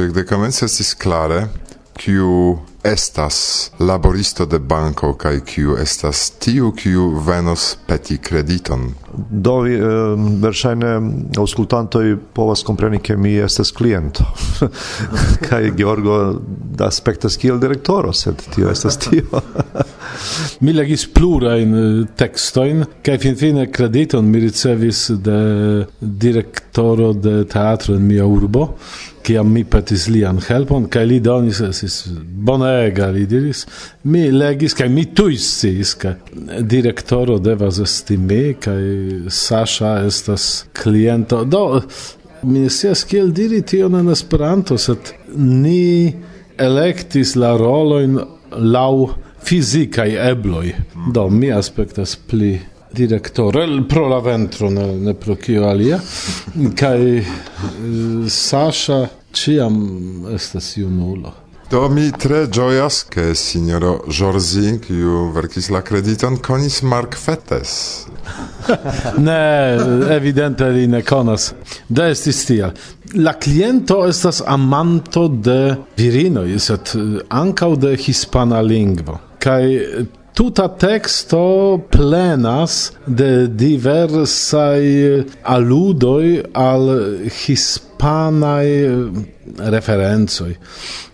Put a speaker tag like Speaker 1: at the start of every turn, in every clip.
Speaker 1: discurso ekde komence estis klare kiu estas laboristo de banko kaj kiu estas tiu kiu venos peti krediton.
Speaker 2: Do eh, verŝajne aŭskultantoj povas kompreni ke mi estas kliento kaj Georgo aspektas kiel direktoro, sed tio estas tio.
Speaker 3: mi legis plurajn eh, tekstojn kaj finfine krediton mi ricevis de direktoro de teatro en mia urbo kiam mi petis lian helpon, kaj li donis, esis bonega, li diris, mi legis, kai mi tuj sciis, direktoro devas esti mi, kaj Sasha estas kliento. Do, mi ne kiel diri tion en Esperanto, set ni elektis la roloin lau fizikai ebloj. Do, mi aspektas pli direktore pro la ventro ne, ne pro kio alia kaj eh, Sasha ciam estas junulo
Speaker 1: Do mi tre gioias che signoro Jorzin, kiu verkis la krediton, konis Mark Fettes.
Speaker 3: ne, evidente li ne konas. Da estis tia. La cliento estas amanto de virinoi, set eh, ancau de hispana lingvo. Kai tuta texto plenas de diversai aludoi al hispanae referenzoi.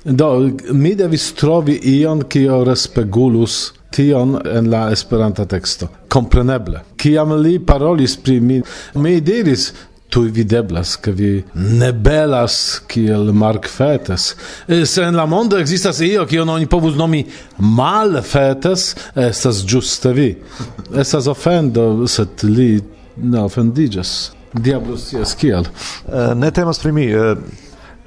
Speaker 3: Do, mi devis trovi ion kio respegulus tion en la esperanta teksto. Kompreneble. Kiam li parolis pri mi, mi diris, tu videblas, che vi ne belas kiel markfetes. Se en la mondo existas io, kion oni povus nomi mal Fetes estas giuste vi. Estas ofendo, sed li ne ofendigas. Diablos jes kiel.
Speaker 2: Uh, ne temas pri mi. Uh,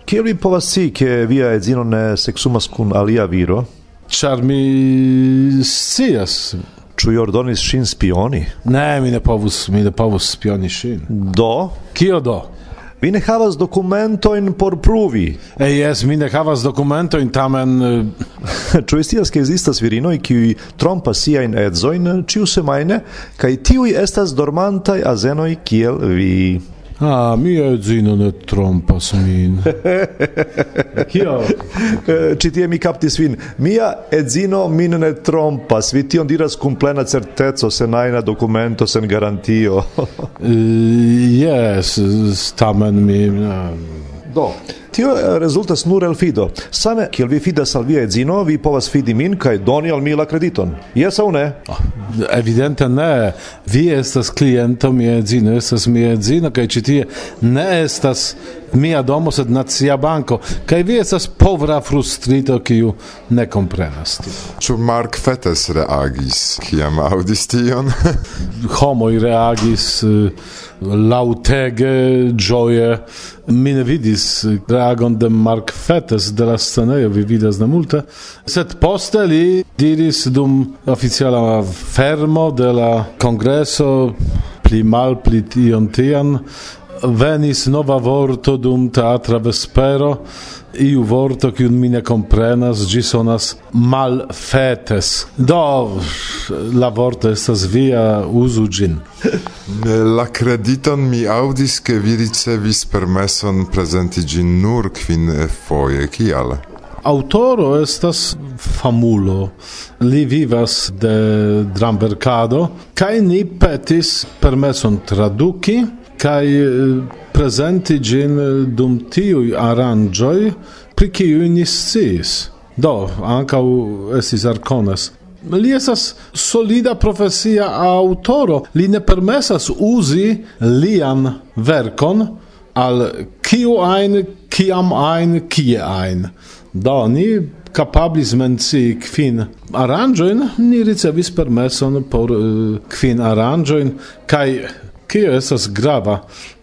Speaker 2: kiel vi povas si, che via edzino ne seksumas kun alia viro?
Speaker 3: Ĉar mi scias.
Speaker 2: Ĉu ordonis šin spioni?
Speaker 3: Ne, mi ne povus, mi ne povus spioni šin.
Speaker 2: Do?
Speaker 3: Kio do?
Speaker 2: Vi ne havas dokumentojn por pruvi.
Speaker 3: E jes, mi ne havas dokumentojn, tamen
Speaker 2: Ču estias, ke ekzistas virinoj kiuj trompas siajn edzojn ĉiusemajne kaj tiuj estas dormantaj azenoj kiel vi?
Speaker 3: Ah, mia edzino ne trompas min.
Speaker 2: Kio? Eh, ĉi tie mi kaptis vin. Mia edzino min ne trompas. Vi tion diras kun plena certeco, sen ajna dokumento, sen garantio.
Speaker 3: uh, yes, tamen mi...
Speaker 2: Uh, Do, tio eh, rezultas nur el fido. Same kiel vi fidas al via edzino, vi povas fidi min kaj doni al mi la krediton. Jes au ne?
Speaker 3: Oh, evidente ne. Vi estas kliento, mia edzino estas mia edzino kaj ĉi tie ne estas mia domo sed nacia banko kaj vi estas povra frustrito kiu ne komprenas
Speaker 1: Ču Mark Fetes reagis kiam audis tion
Speaker 3: homoj reagis uh, lautege, gioie. Mi ne vidis reagon de Mark Fetes de la sceneio vi vidas ne multe, sed poste li diris dum oficiala fermo de la congreso pli mal pli tion tian venis nova vorto dum teatra vespero, iu vorto kiun mi ne comprenas, gi sonas malfetes. Do, la vorto estas via, uzu gin.
Speaker 1: la crediton mi audis che vi ricevis permesson presenti gin nur quin foie, kial?
Speaker 3: Autoro estas famulo. Li vivas de dramverkado kaj ni petis permeson traduki kai eh, presenti gin eh, dum tiuj aranjoi pri kiuj ni sciis. Do, anka esis Arkonas. Li esas solida profesia autoro, Li ne permesas uzi lian verkon al kiu ein, kiam ein, kie ein. Do, ni capablis menci kvin aranjoin, ni ricevis permeson por uh, kvin aranjoin, kai Kio esas grava?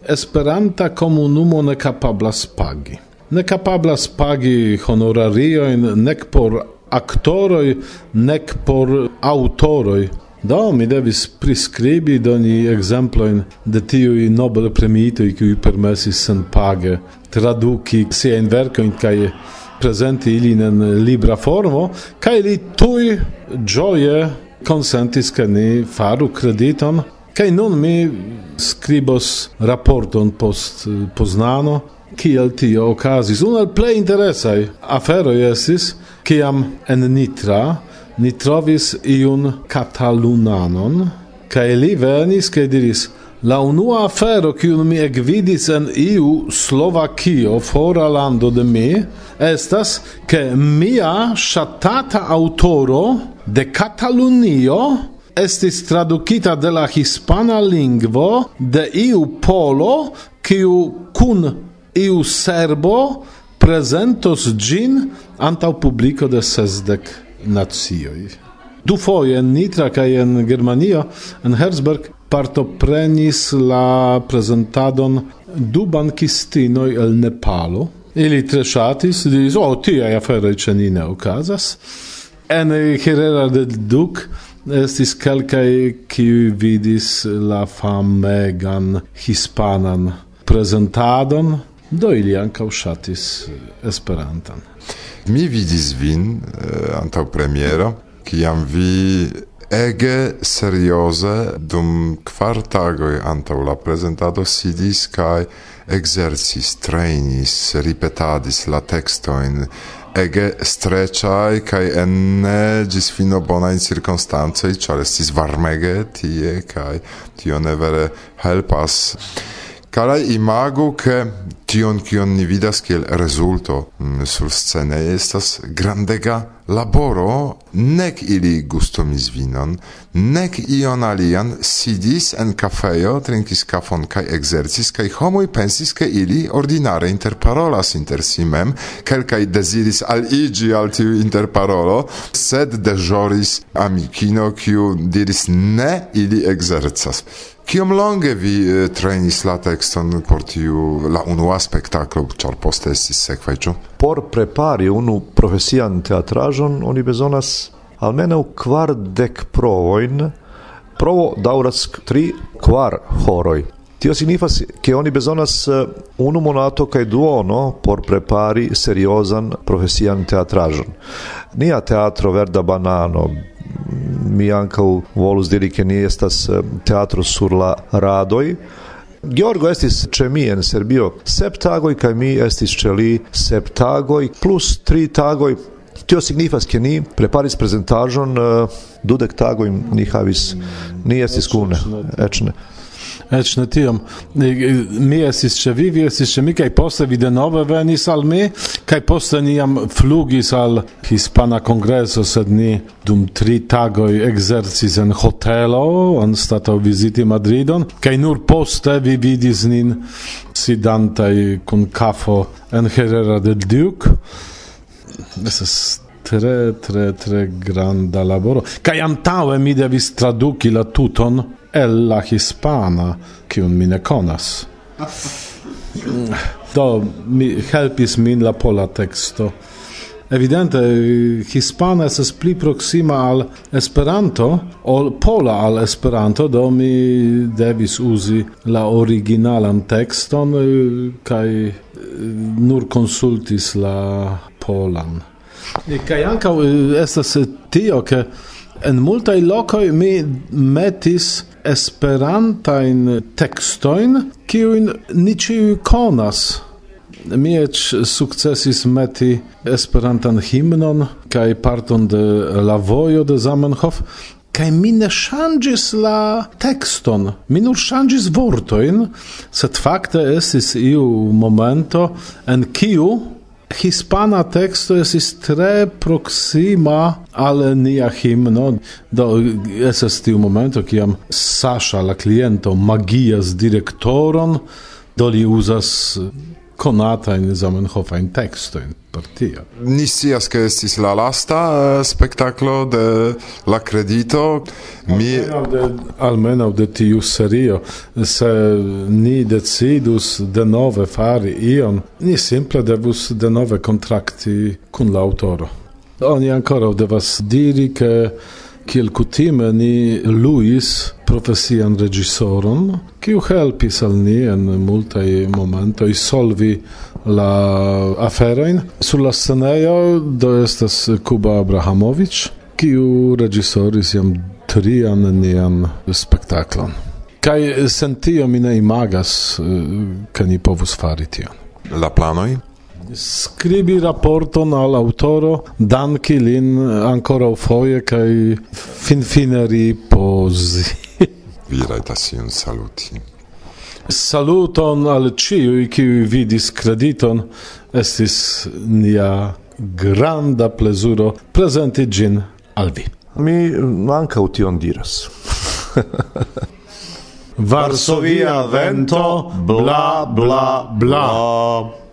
Speaker 3: Esperanta komunumo ne kapablas pagi. Ne kapablas pagi honorarioin nek por aktoroj, nek por aŭtoroj. Do mi devis priskribi doni ekzemplojn de tiuj Nobel premiitoj, kiuj permesis senpage traduki siajn verkojn kaj prezenti ilin en libra formo, kaj li tuj ĝoje konsentis ke ni faru krediton Kaj nun mi scribos raporton post eh, Poznano, kiel tio okazis. Unu el plej interesaj aferoj estis, kiam en Nitra ni trovis iun katalunanon, kaj li venis kaj diris La unua afero kiun mi ekvidis en iu Slovakio fora lando de mi estas ke mia ŝatata aŭtoro de Katalunio estis tradukita de la hispana lingvo de iu polo kiu kun iu serbo prezentos gin antaŭ publiko de sesdek nacioj. Du en Nitra kaj en Germanio, en Herzberg, partoprenis la prezentadon du bankistinoj el Nepalo. Ili tre ŝatis, diris, o, oh, tiaj aferoj ĉe ni ne okazas. En Herrera del Duc estis kelkaj qui vidis la famegan hispanan prezentadon, do ili ankaŭ shatis esperantan.
Speaker 1: Mi vidis vin eh, uh, antau premiero, ciam vi ege serioze dum quar tagoi antau la prezentado sidis cae exercis, trainis, ripetadis la textoin, ege streciai kai enne gis fino bona in circunstanze, char estis varmege tie kai tio ne vere helpas. Carai imago che tion kion ni vidas kiel rezulto mm, sur scene estas grandega laboro nec ili gustomis vinon, nec ion alian sidis en kafejo, trinkis kafon kaj ekzercis kaj homoj pensis ke ili ordinare interparolas inter si mem, kelkaj deziris aliĝi al tiu interparolo, sed deĵoris amikino kiu diris ne ili ekzercas. Kiom longe vi eh, trainis la tekston por tiu la unua spektaklo, ĉar poste estis sekvaj, ĉu?
Speaker 2: Por prepari unu profesian teatraĵon oni bezonas almenaŭ kvardek provojn. Provo daŭras tri kvar horoj. Tio signifas che oni bezonas eh, unu monato kaj duono por prepari seriozan profesian teatraĵon. Nia teatro Verda Banano mi anca volus diri che ni estas eh, teatro sur la radoj. Georgo estis ĉe mi en Serbio sep tagoj kaj mi estis ĉe li sep tagoj plus tri tagoj. Tio signifas ke ni preparis prezentaĵon eh, dudek tagoj ni havis. Ni estis kune eĉ
Speaker 3: eĉ ne tiom. Mi estis ĉe vi vi estis ĉe mi kaj poste vi denove venis al mi kaj poste ni jam flugis al hispana kongreso sed ni dum tri tagoj ekzercis en hotelo anstataŭ viziti Madridon kaj nur poste vi vidis nin sidantaj kun kafo en Herrera del Duke. Estas tre tre tre granda laboro. Kaj antaŭe mi devis traduki la tuton el la hispana, kiun mi ne konas. Do, mi helpis min la pola teksto. Evidente, hispana es pli proksima al Esperanto, ol pola al Esperanto, do mi devis uzi la originalan tekston eh, kaj eh, nur consultis la polan. Kaj ankaŭ eh, estas tio, ke En multaj lokoj mi metis esperantajn tekstojn, kiujn ni ĉiuj konas. Mi eĉ sukcesis meti esperantan himnon kaj parton de la vojo de Zamenhof, kaj mi ne ŝanĝis la tekston, mi nur ŝanĝis vortojn, sed fakte estis iu momento en kiu hispana teksto estis tre proxima al nia himno. Do estas tiu momento kiam Sasha la cliento magias direktoron. Do li uzas conatajn Zamenhofajn tekstojn in partia.
Speaker 1: Ni scias, ke estis la lasta eh, uh, spektaklo de La credito Mi
Speaker 3: almeno de, de tiu serio, se ni decidus de nove fari ion, ni simple devus denove kontrakti kun la aŭtoro. Oni ancora devas diri, ke kiel kutime ni luis profesian regisoron, kiu helpis al ni en multaj momentoj solvi la aferojn. Sur la scenejo do estas Kuba Abrahamovic, kiu regisoris jam trian nian spektaklon. Kaj sen tio mi ne imagas, eh, ke ni povus fari tion.
Speaker 1: La planoj?
Speaker 3: scribi raporton al autoro, danki lin ancora foie kai fin fine riposi
Speaker 1: Vi raitas iun saluti.
Speaker 3: Saluton al ciui kiu vidis crediton estis nia granda plezuro prezenti gin al vi.
Speaker 2: Mi mm, manca tion diras.
Speaker 3: Varsovia vento bla bla bla.
Speaker 4: bla.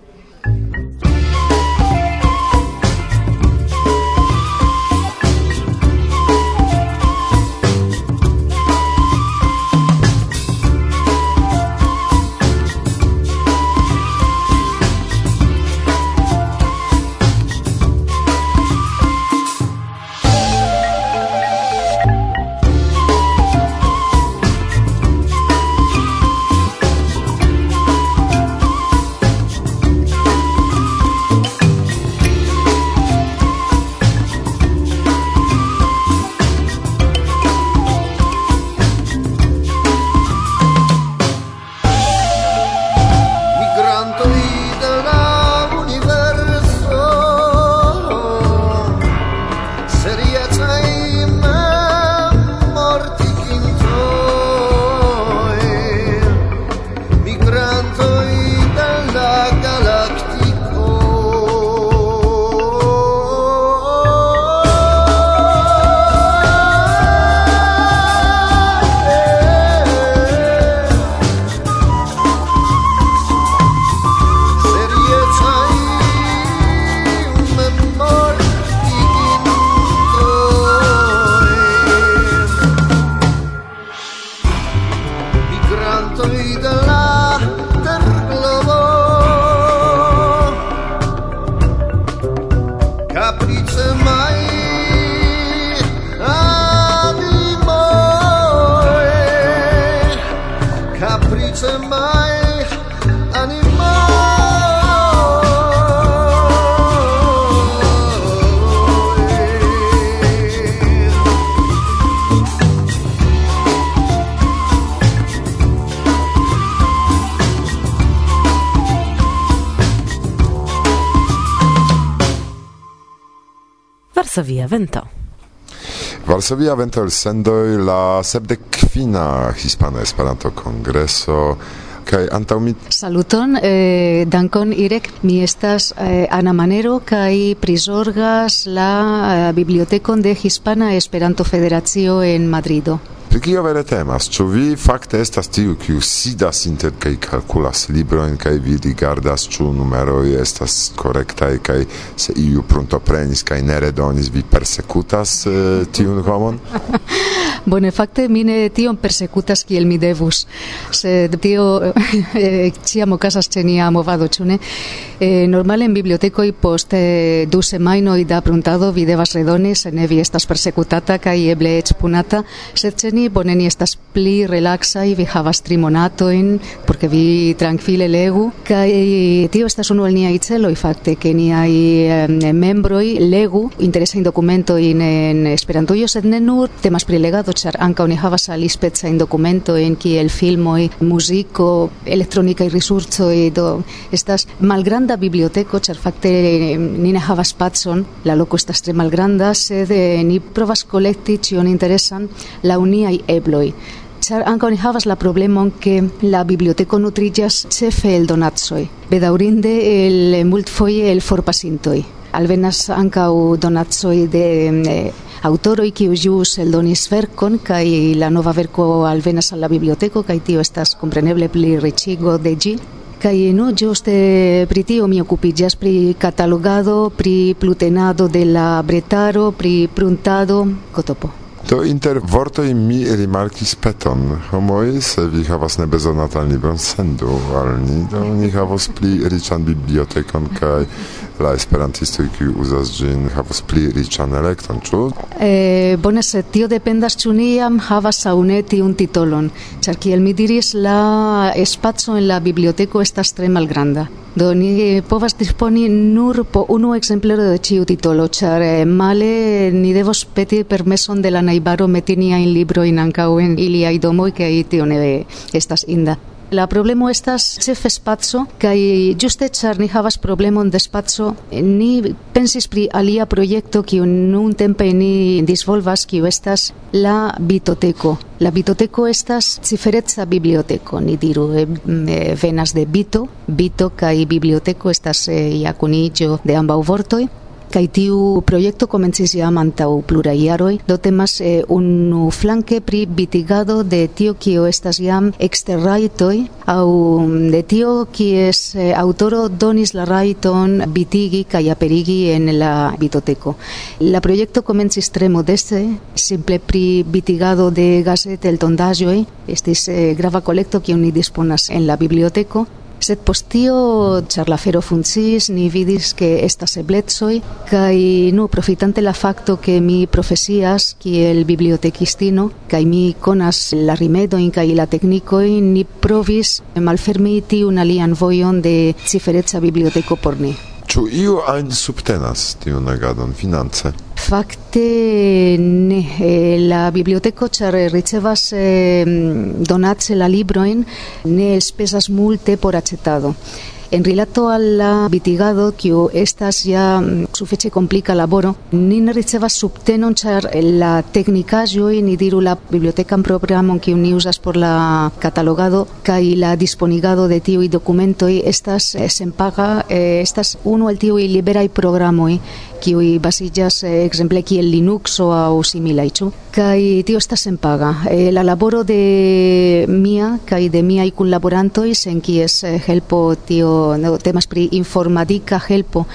Speaker 4: caprice mai animal. Vento.
Speaker 1: Varsovia vento el sendoi la sepdekvina Hispana Esperanto Kongreso kai antaŭ mi
Speaker 4: Saluton, eh, dankon Irek, mi estas eh, Ana Manero kai prisorgas la eh, bibliotekon de Hispana Esperanto Federacio en Madrido.
Speaker 1: Pri kio vere temas? Ĉu vi fakte estas tiu, kiu sidas inter kaj kalkulas librojn kaj vi rigardas ĉu numeroj estas korektaj kaj se iu pruntoprenis kaj ne redonis, vi persekutas uh, tiun homon?
Speaker 4: Bone, fakte mi ne tion persekutas kiel mi devus. Se tio eh, ciam okazas ĉe nia movado, ĉu ne? Eh, normale en bibliotekoj post eh, du semajnoj da pruntado vi devas redoni se ne vi estas persekutata kaj eble eĉ punata, sed ĉe ni bone ni estas pli relaksaj, vi havas tri monatojn porque vi tranquile legu kaj tio estas unu el niaj celoj fakte ke niaj eh, membroj legu interesajn dokumentojn en Esperantujo, sed ne nur temas pri legado ĉar ankaŭ ni havas alispecajn dokumentojn kiel filmoj, muziko, elektronikaj resursoj, do estas malgranda biblioteko, ĉar fakte ni ne havas spacon, la loko estas tre malgranda, sed eh, ni provas kolekti ĉion interesan la niaj ebloj ĉar ankaŭ ni havas la problemon ke la biblioteko nutriĝas ĉefe el donacoj, bedaŭrinde el multfoje el forpasintoj alvenas ancau donatsoi de eh, autoroi kiu jus eldonis verkon kai la nova verko alvenas al la biblioteko kai tio estas kompreneble pli riĉigo de ĝi kai no ĝuste pri tio mi okupiĝas pri katalogado, pri plutenado de la bretaro, pri pruntado, kotopo.
Speaker 1: Do inter vortoi mi rimarkis peton. Homoi, se vi havas nebezonatan libron, sendu al ni, do ni havos pli riĉan bibliotekon kai la esperantistoj kiuj uzas ĝin havas pli riĉan elekton, ĉu?
Speaker 4: Eh, bone, se tio dependas ĉu ni jam havas aŭ ne tiun titolon, ĉar kiel mi diris, la spaco en la biblioteko estas tre malgranda. Do ni povas disponi nur po unu ekzemplero de ĉiu titolo, ĉar eh, male ni devos peti permeson de la najbaro meti niajn librojn ankaŭ en iliaj domoj kaj tio ne estas inda. La problemo estas ĉefe spaco kaj ĝuste ĉar ni havas problemon de spaco, ni pensis pri alia projekto kiu nuntempe ni disvolvas kiu estas la bitoteko. La bitoteko estas cifereca biblioteko, ni diru eh, venas de bito, bito kaj biblioteko estas eh, e, ja de ambaŭ vortoj Kai tiu projekto komencis jam antaŭ pluraj jaroj, do temas eh, unu flanke pri bitigado de tio kio estas jam eksterrajtoj. Aŭ mm, de tio kies eh, autoro donis la rajton bitigi kaj aperigi en la bitoteko. La projekto komencis tre modeste, simple pri bitigado de gazeteltondaĵoj, estis eh, grava kolekto kiun ni disponas en la biblioteko. Sed postio ĉar la fero funkciis, ni vidis ke estas eblecoj kaj nu profitante la fakto ke mi profesias kiel bibliotekistino kaj mi konas la rimedojn kaj la teknikojn, ni provis malfermi tiun alian vojon de cifereca biblioteko por ni.
Speaker 1: Ĉu iu ajn subtenas tiun agadon finance?
Speaker 4: Fakte ne. Eh, la biblioteko ĉar ricevas eh, donace la libroin ne elspezas multe por acetado. En rilato al la bitigado, kiu estas ja mm, sufiĉe komplika laboro, ni ne subtenon ĉar la teknikaĵoj ni diru la bibliotekan programon kiu ni uzas por la catalogado kaj la disponigado de tiuj dokumentoj estas eh, senpaga, eh, estas unu el tiuj liberaj programoj kiui basiĝas eh, ekzemple kiel o aŭ similaj ĉu? Kaj tio estas senpaga. Eh, la laboro de mia kaj de miaj kunlaborantoj sen kies eh, helpo tio no, temas pri informatika helpo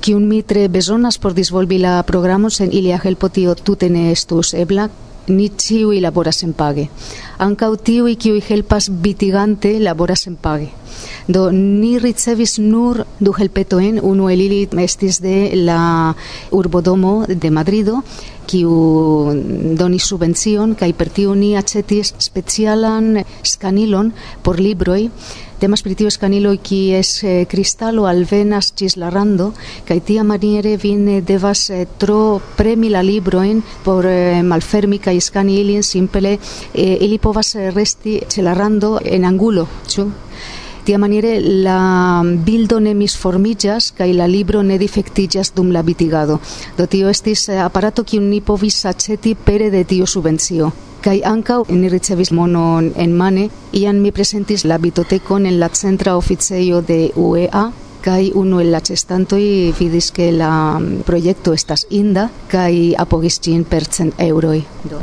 Speaker 4: kiun mi tre bezonas por disvolvi la programon sen ilia helpo tio tute ne estus ebla ni ciui laboras en page. Ancau tiui kiui helpas vitigante laboras en page. Do ni ricevis nur du helpetoen, unu el ili estis de la urbodomo de Madrido, kiu donis subvencion, kai per tiu ni acetis specialan scanilon por libroi, Temas pri tiu scanilo kies eh, kristalo alvenas ĝis la rando kaj tia maniere vi ne devas eh, tro premi la librojn por eh, malfermi kaj skani ilin simple eh, ili povas eh, resti ĉe la rando en angulo, ĉu? Tia maniere la mm, bildo ne misformiĝas kaj la libro ne difektiĝas dum la bitigado. Do tio estis eh, aparato kiun ni povis aĉeti pere de tio subvencio. Kai ankaŭ ni ricevis monon en mane, iam mi presentis la bitotekon en la centra oficejo de UEA, kai unu el la i vidis ke la mm, proiecto estas inda kai apogis cin per cent euroi do.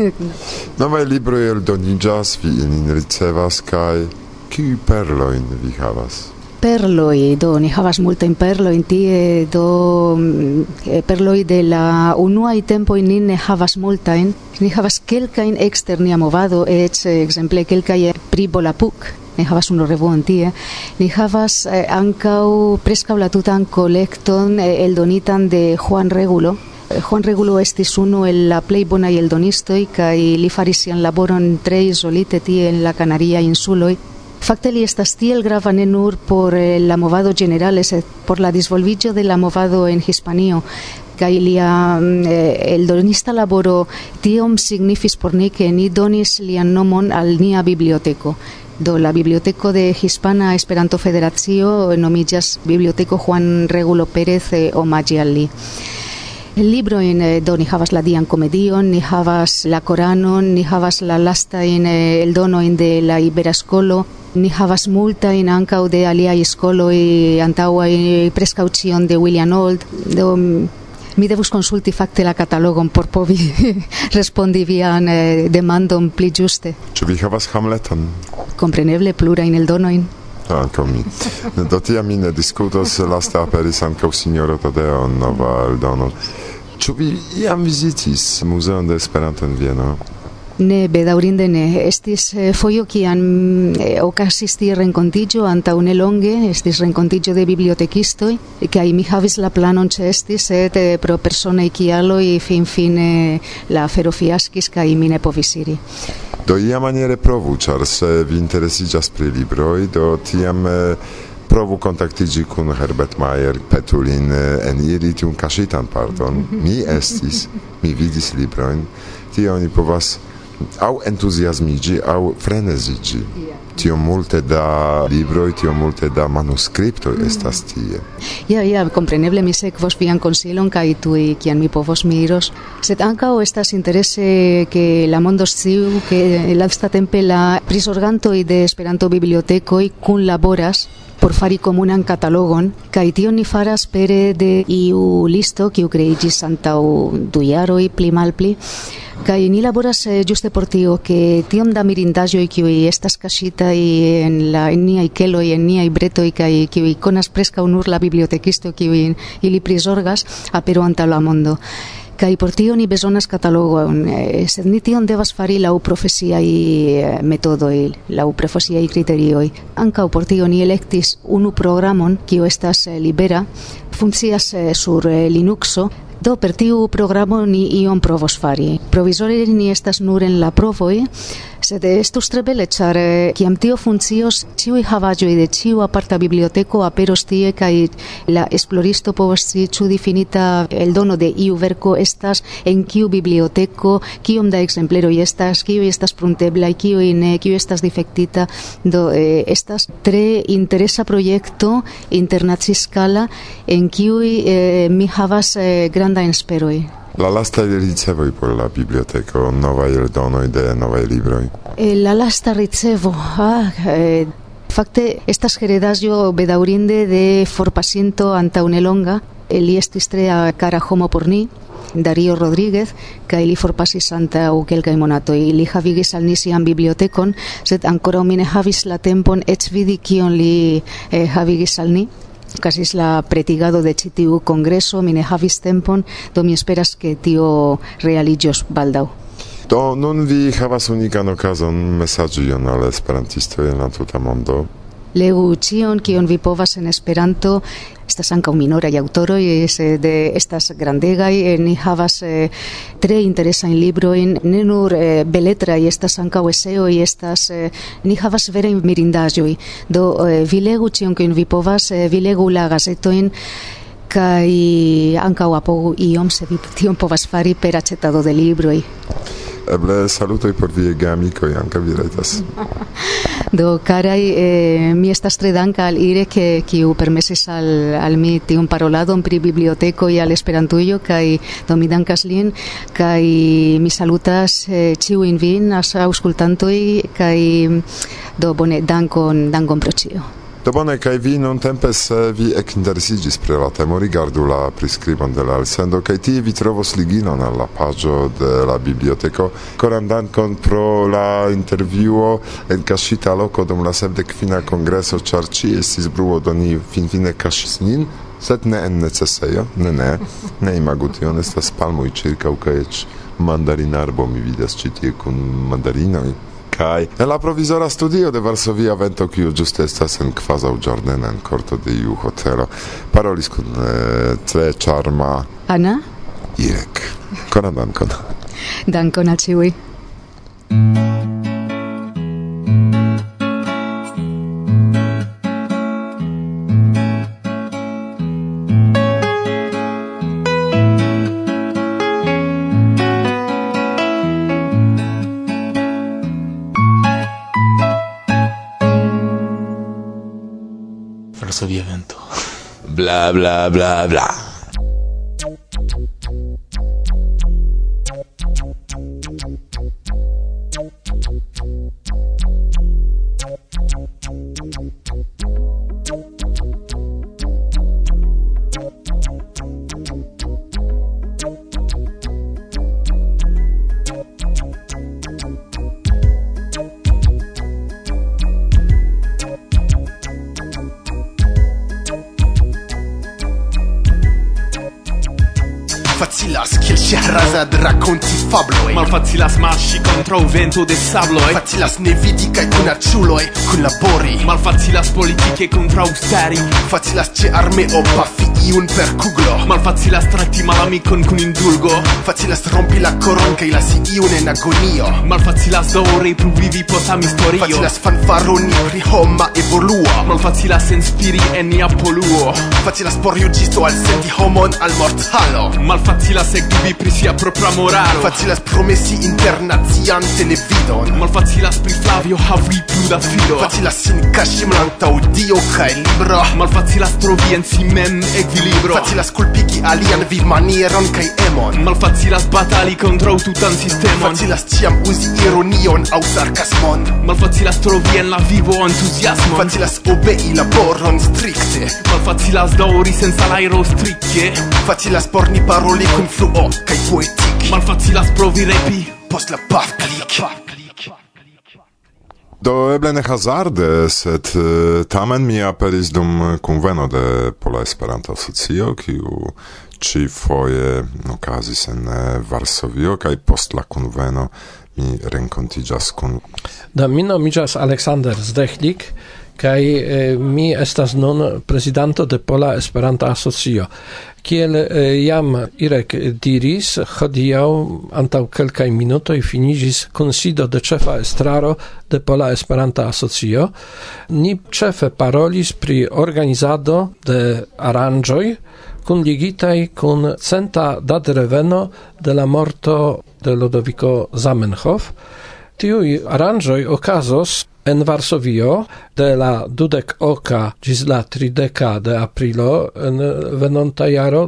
Speaker 1: Novae libroi eldonigas vi in ricevas kai kiu perloin vi havas?
Speaker 4: perloi, do ni havas multa in perlo in tie, do mm, perloi de la unua i tempo in ne havas multa in, ni havas kelka in externi amovado, et exemple kelka i pri bolapuk, ni havas un revuon tie, ni havas eh, ancau prescau la tutan colecton eh, donitan de Juan Regulo, Juan Regulo estis unu el la plei bona i el donistoi, kai li farisian laboron tre isolite tie en la Canaria insuloi, Facte li estas tiel grava ne por eh, la movado generale, sed por la disvolviĝo de la movado en Hispanio. Kaj lia mm, eh, el donista laboro tiom signifis por ni ke ni donis lian nomon al nia biblioteko do la biblioteco de Hispana Esperanto Federacio nomiĝas Biblioteco Juan Regulo Pérez eh, omaĝi al li. El libro en eh, do la dian comedion, ni havas la Coranon, ni havas la lasta en eh, el dono en de la Iberascolo, Ni havas multa in anca de aliaj e antaua e prescaucion de William Old, do mm, mi devus consulti facte la catalogon por povi respondi vian eh, demandon pli giuste.
Speaker 1: Ĉu vi havas Hamleton?
Speaker 4: Compreneble plura in el donoin.
Speaker 1: Ah, ankaŭ mi. Do tia mi ne diskutos, laste aperis ankaŭ sinjoro Tadeo nova eldono. Ĉu vi iam visitis Muzeon de Esperanto en Vieno?
Speaker 4: Ne, bedaurinde ne. Estis eh, foio kian eh, ocasisti rencontigio anta une longe, estis renkontillo de bibliotekistoj, kaj mi havis la planon ĉe estis, sed eh, pro personaj kialoj finfine eh, la afero fiaskis kaj mi ne povis iri.
Speaker 1: Do iamaniere provu, ĉar se vi interesiĝas pri libroj, do tiam eh, provu kontaktigi kun Herbert Mayer, Petulin, eh, en ili tiun kaŝitan parton. Mi estis, mi vidis librojn, tie oni povas au entuziasmigi au frenezigi yeah. tio multe da libroi tio multe da manuscripto mm. estas tie
Speaker 4: ja yeah, ja yeah, compreneble mi sekvos vian konsilon kaj tuj kian mi povos miros sed o estas interese ke la mondo sciu ke lastatempe la i de Esperanto kun laboras por fari comunan catalogon, kaj tion ni faras pere de iu listo kiu kreiĝis antaŭ du jaroj pli malpli Kaj ni laboras eh, juste por tio, ke tiom da mirindajo i kiu estas i en la en ikelo i en niaj i kai kiu konas preska unur la bibliotekisto kiu ili prizorgas, apero antaŭ la mondo kai por tio ni bezonas katalogon, eh, sed ni tion devas fari la profesia i eh, metodo i la profesia i criterio i anka por tio ni electis unu programon, kiu estas eh, libera, funkcias eh, sur Linuxo, Do per tiu programo ni ion provos fari. Provisore ni estas nur en la provoj, Sed estus tre bele, char eh, kiam tio funcios, ciui havaĵoj de ciu aparta biblioteco aperos tie kaj la esploristo povas ciu definita el dono de iu verco estas en kiu biblioteco, kiom da exempleroi estas, kiu estas pruntebla, kiu ne, kiu estas defectita, Do eh, estas tre interesa proiecto internacia en kiu eh, mi havas eh, granda insperoi.
Speaker 1: La lasta ricevo por la biblioteko, nova eldono de nova libroi.
Speaker 4: E la lasta ricevo, ah, eh, fakte estas heredaĵo bedaŭrinde de forpasinto antaŭnelonga. Li estis tre kara homo por ni, Darío Rodríguez, kaj li forpasis antaŭ kelkaj monatoj. Li havigis al ni sian bibliotekon, sed ankoraŭ mi ne havis la tempon eĉ vidi kion li eh, havigis al ni. Casis la pretigado de citiu congreso, mi ne havis tempon, do mi esperas ke tio realillos baldau
Speaker 1: Do nun vi havas unikan okazon mesaĝi al esperantistoj en la tuta mondo.
Speaker 4: Legu cion kion vi povas en Esperanto. Estas ankaŭ minora y aŭtoro de estas grandegaj. Eh, ni havas eh, tre interesajn librojn. Libro en ne nur eh, beletra y estas ankaŭ eseoj y estas eh, ni havas vere mirindaĵoj. Do eh, vi legu cion kion vi povas eh, vi legu la gazetojn kaj ankaŭ apogu iom se vi tion povas fari per aĉetado de libroj
Speaker 1: eble salutoj por viaj geamikoj ankaŭ vi rajtas.
Speaker 4: Do karaj eh, mi estas tre danka al Ire ke kiu permesis al al mi tiun paroladon pri biblioteko kaj al Esperantujo kaj do mi dankas lin kaj mi salutas eh, ĉiujn vin aŭskultantoj kaj do bone dankon dankon pro ĉio.
Speaker 1: Do bone, kai vi non tempes vi ec interesigis pre la temo, rigardu la prescribon de la elsendo, kai tie vi trovos liginon al la pagio de la biblioteco, Coram dankon pro la interviuo en cascita loco dom la sepdec fina congreso, char ci estis bruo doni fin fine cascis nin, sed ne en necesejo, ne ne, ne imagution, estas palmoj circa, kaj eĉ mandarinarbo mi vidas citie cun mandarinoi kai. En la provizora studio de Varsovia vento kiu juste estas en kvazaŭ ĝardena en korto de iu hotelo parolis kun eh, tre charma
Speaker 4: Ana
Speaker 1: Irek. Konan dankon.
Speaker 4: Dankon al ĉiuj.
Speaker 5: Bla bla bla. Eblas
Speaker 6: ad rakonti fabloj
Speaker 7: Malfacilas contra kontraŭ vento de sabloj
Speaker 6: Facilas ne vidi kaj kun aĉuloj kunlabori
Speaker 7: Malfacilas politike kontraŭ stari
Speaker 6: Facilas o armeo pafi iun per kuglo
Speaker 7: Malfacilas trakti malamikon kun indulgo.
Speaker 6: Facilas rompi la koron kaj lasi iun en agonio.
Speaker 7: Malfacilas daŭre pluvivi post amhistorio
Speaker 6: Facilas fanfaroni pri homa evoluo
Speaker 7: Malfacilas inspiri en nia poluo.
Speaker 6: Facilas por juĝisto alsendi homon al mortalo
Speaker 7: Malfacilas ekdubi pri sia lia propra moralo
Speaker 6: Facilas promesi internacian televidon.
Speaker 7: Malfacilas pri Flavio havi plu da filo.
Speaker 6: Facilas sin kaŝi malantaŭ Dio kaj libro.
Speaker 7: Malfacilas trovi en si mem ekvilibro
Speaker 6: Facilas kulpigi alian vivmanieron kaj emon.
Speaker 7: Malfacilas batali kontraŭ tutan sistemon.
Speaker 6: Facilas ĉiam uzi ironion aŭ sarkasmon.
Speaker 7: Malfacilas trovi en la vivo entuziasmon.
Speaker 6: Facilas obei laboron strikte.
Speaker 7: Malfacilas daŭri sen salajro strike
Speaker 6: Facilas por ni paroli kun fluo kaj poetik
Speaker 7: Malfacilas provi repi.
Speaker 6: Post la paf klik
Speaker 1: Do eble ne hazarde, sed uh, tamen mi aperis dum conveno de Pola Esperanto Asocio, kiu ci foje okazis en uh, Varsovio, kaj post la conveno mi renkontiĝas kun...
Speaker 8: Da, mi nomiĝas Aleksander Zdechlik, kai eh, mi estas non prezidanto de Pola Esperanta Asocio. Kiel eh, jam Irek diris, hodiaŭ antaŭ kelkaj minutoj finiĝis kunsido de ĉefa estraro de Pola Esperanta Asocio. Ni ĉefe parolis pri organizado de aranĝoj kun ligitaj kun centa datreveno de la morto de Ludovico Zamenhof. Tiuj aranĝoj okazos En Varsovio de la dudek oka gis la trideka de aprilo en venonta jaro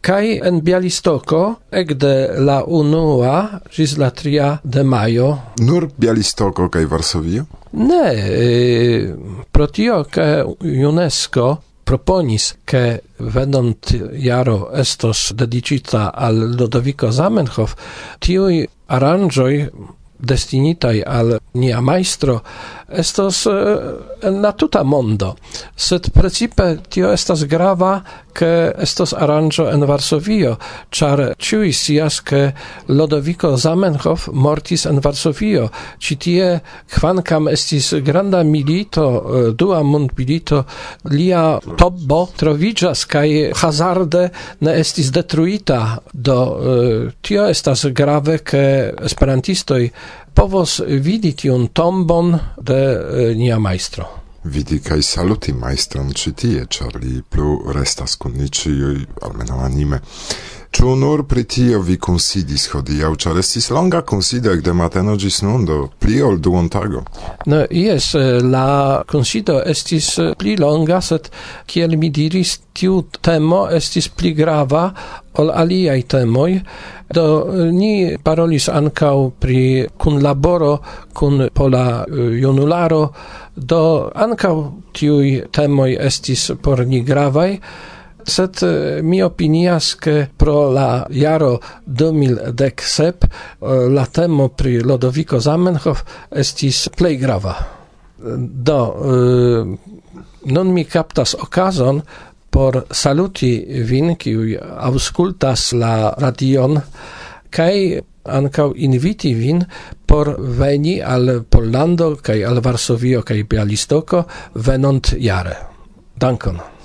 Speaker 8: kaj en Bialistoko ekde la unua gis la tria de majo.
Speaker 1: Nur Bialistoko kaj Varsovio?
Speaker 8: Ne, e, pro tio ke UNESCO proponis ke venont jaro estos dedicita al Ludovico Zamenhof, tiuj aranĝoj destinitaj al nia majstro estas eh, en la tuta mondo, sed precipe tio estas grava che estos aranjo en Varsovio, char ciui sias ke Lodovico Zamenhof mortis en Varsovio. Ci tie kvankam estis granda milito, eh, dua mondmilito, lia tobbo trovigas, kai hazarde ne estis detruita. Do eh, tio estas grave ke esperantistoi povos vidi tiun tombon de eh, nia maestro.
Speaker 1: vidi kai saluti maestron ĉi tie, ĉar li plu restas kun ni ciui, almeno anime, Ĉu nur pri tio vi kunsidis hodiaŭ, ĉar estis longa kunsido ekde mateno ĝis nun, do pli ol duontago?
Speaker 8: No, jes, eh, la kunsido estis eh, pli longa, sed kiel mi diris, tiu temo estis pli grava ol aliaj temoj, do eh, ni parolis ankaŭ pri kunlaboro kun pola junularo, do ankaŭ tiuj temoj estis por ni gravaj, sed eh, mi opinias ke pro la jaro 2017 eh, la temo pri Lodoviko Zamenhof estis plej grava. Do eh, non mi captas okazon por saluti vin kiuj aŭskultas la radion kaj ankaŭ inviti vin por veni al Pollando kaj al Varsovio kaj Bialistoko venont jare. Dankon.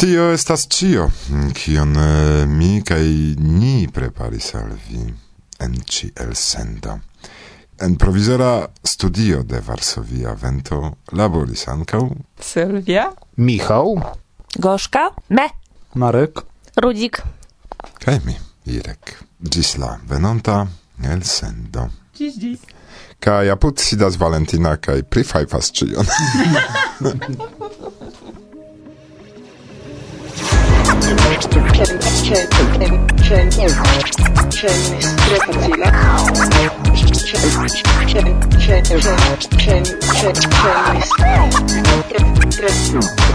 Speaker 1: Tio estas cio, kion eh, mi kaj ni preparis al vi en ci elsendo. En provizora studio de Varsovia Vento laboris ankaŭ
Speaker 9: Sylwia,
Speaker 2: Michał,
Speaker 9: Gorzka, me,
Speaker 2: Marek,
Speaker 9: Rudzik
Speaker 1: kaj mi, Irek. Ĝis la venonta elsendo.
Speaker 9: Dziś, dziś.
Speaker 1: Kaj apud sidas Valentina kaj prifajfas. Cień,
Speaker 10: cień, cień, cień, cień, cień,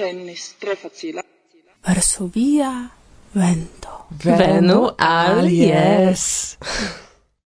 Speaker 10: scennis tre facila.
Speaker 11: Varsovia vento.
Speaker 9: Venu al yes.